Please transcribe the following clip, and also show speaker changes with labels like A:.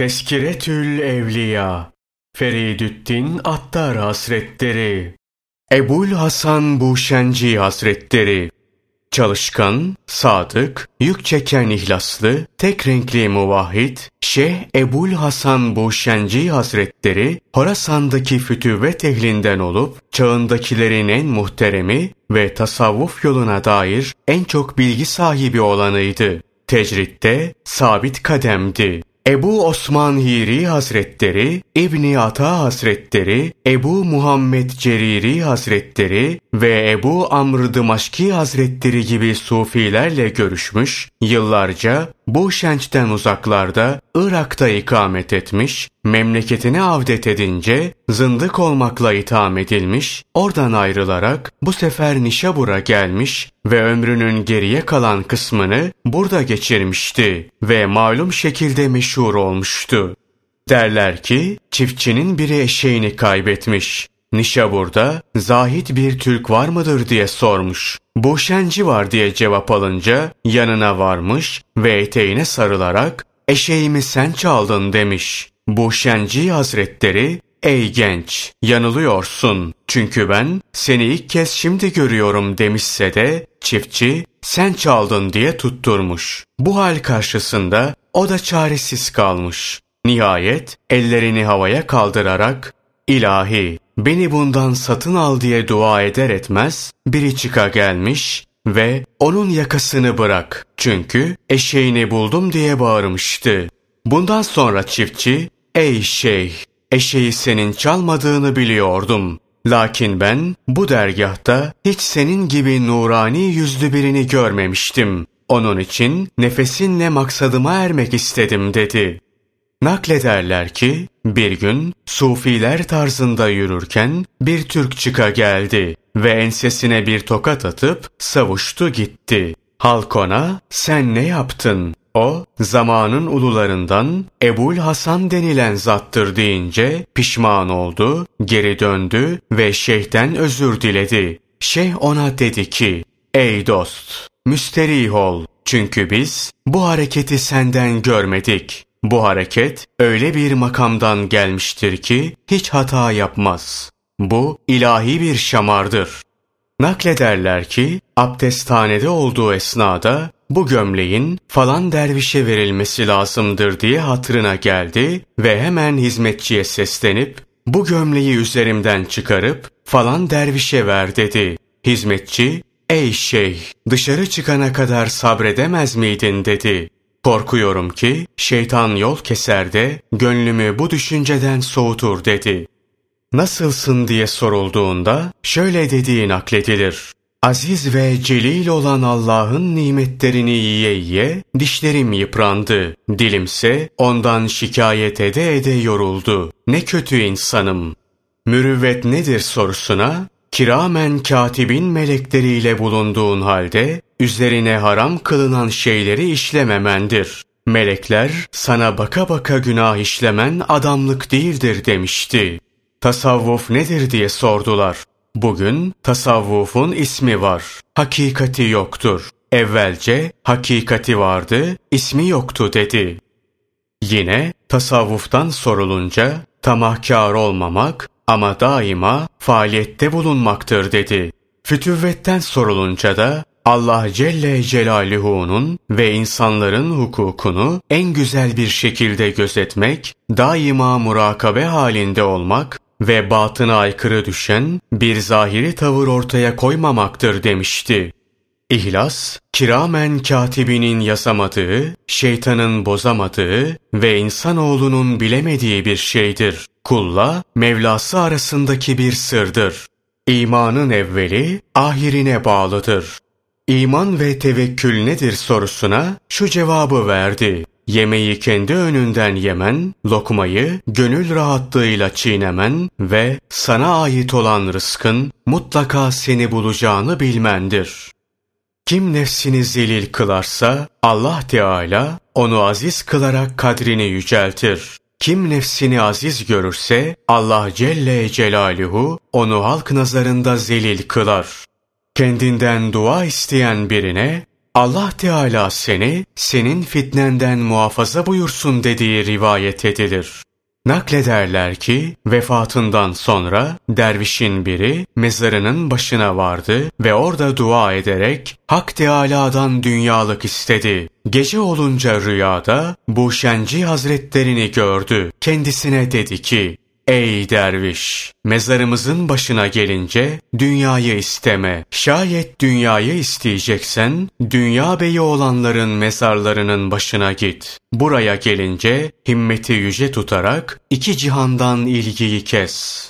A: Teskiretül Evliya Feridüddin Attar Hazretleri Ebul Hasan Buşenci Hazretleri Çalışkan, sadık, yük çeken ihlaslı, tek renkli muvahhid, Şeyh Ebul Hasan Buşenci Hazretleri, Horasan'daki fütüvvet ehlinden olup, çağındakilerin en muhteremi ve tasavvuf yoluna dair en çok bilgi sahibi olanıydı. Tecritte sabit kademdi. Ebu Osman Hiri Hazretleri, İbni Ata Hazretleri, Ebu Muhammed Ceriri Hazretleri ve Ebu Amr Dımaşki Hazretleri gibi sufilerle görüşmüş, yıllarca bu şençten uzaklarda Irak'ta ikamet etmiş, memleketine avdet edince zındık olmakla itham edilmiş, oradan ayrılarak bu sefer Nişabur'a gelmiş ve ömrünün geriye kalan kısmını burada geçirmişti ve malum şekilde meşhur olmuştu. Derler ki çiftçinin biri eşeğini kaybetmiş. Nişabur'da zahit bir Türk var mıdır diye sormuş. Boşenci var diye cevap alınca yanına varmış ve eteğine sarılarak eşeğimi sen çaldın demiş. Boşenci hazretleri Ey genç, yanılıyorsun. Çünkü ben seni ilk kez şimdi görüyorum demişse de çiftçi sen çaldın diye tutturmuş. Bu hal karşısında o da çaresiz kalmış. Nihayet ellerini havaya kaldırarak ilahi beni bundan satın al diye dua eder etmez biri çıka gelmiş ve onun yakasını bırak çünkü eşeğini buldum diye bağırmıştı. Bundan sonra çiftçi ey şeyh eşeği senin çalmadığını biliyordum. Lakin ben bu dergahta hiç senin gibi nurani yüzlü birini görmemiştim. Onun için nefesinle maksadıma ermek istedim dedi. Naklederler ki bir gün sufiler tarzında yürürken bir Türk çıka geldi ve ensesine bir tokat atıp savuştu gitti. Halk ona sen ne yaptın? O zamanın ulularından Ebul Hasan denilen zattır deyince pişman oldu, geri döndü ve şeyhten özür diledi. Şeyh ona dedi ki ey dost müsterih ol çünkü biz bu hareketi senden görmedik. Bu hareket öyle bir makamdan gelmiştir ki hiç hata yapmaz. Bu ilahi bir şamardır. Naklederler ki abdesthanede olduğu esnada bu gömleğin falan dervişe verilmesi lazımdır diye hatırına geldi ve hemen hizmetçiye seslenip bu gömleği üzerimden çıkarıp falan dervişe ver dedi. Hizmetçi ey şeyh dışarı çıkana kadar sabredemez miydin dedi. Korkuyorum ki şeytan yol keser de gönlümü bu düşünceden soğutur dedi. Nasılsın diye sorulduğunda şöyle dediği nakledilir. Aziz ve celil olan Allah'ın nimetlerini yiye yiye dişlerim yıprandı. Dilimse ondan şikayet ede ede yoruldu. Ne kötü insanım. Mürüvvet nedir sorusuna kiramen katibin melekleriyle bulunduğun halde üzerine haram kılınan şeyleri işlememendir. Melekler sana baka baka günah işlemen adamlık değildir demişti. Tasavvuf nedir diye sordular. Bugün tasavvufun ismi var. Hakikati yoktur. Evvelce hakikati vardı, ismi yoktu dedi. Yine tasavvuftan sorulunca tamahkar olmamak ama daima faaliyette bulunmaktır dedi. Fütüvvetten sorulunca da Allah Celle Celaluhu'nun ve insanların hukukunu en güzel bir şekilde gözetmek, daima murakabe halinde olmak ve batına aykırı düşen bir zahiri tavır ortaya koymamaktır demişti. İhlas, kiramen katibinin yazamadığı, şeytanın bozamadığı ve insanoğlunun bilemediği bir şeydir. Kulla, Mevlası arasındaki bir sırdır. İmanın evveli, ahirine bağlıdır. İman ve tevekkül nedir sorusuna şu cevabı verdi. Yemeği kendi önünden yemen, lokmayı gönül rahatlığıyla çiğnemen ve sana ait olan rızkın mutlaka seni bulacağını bilmendir. Kim nefsini zelil kılarsa Allah Teala onu aziz kılarak kadrini yüceltir. Kim nefsini aziz görürse Allah Celle Celaluhu onu halk nazarında zelil kılar. Kendinden dua isteyen birine Allah Teala seni senin fitnenden muhafaza buyursun dediği rivayet edilir. Naklederler ki vefatından sonra dervişin biri mezarının başına vardı ve orada dua ederek Hak Teâlâ'dan dünyalık istedi. Gece olunca rüyada Buşenci Hazretlerini gördü. Kendisine dedi ki, Ey derviş! Mezarımızın başına gelince dünyayı isteme. Şayet dünyayı isteyeceksen dünya beyi olanların mezarlarının başına git. Buraya gelince himmeti yüce tutarak iki cihandan ilgiyi kes.''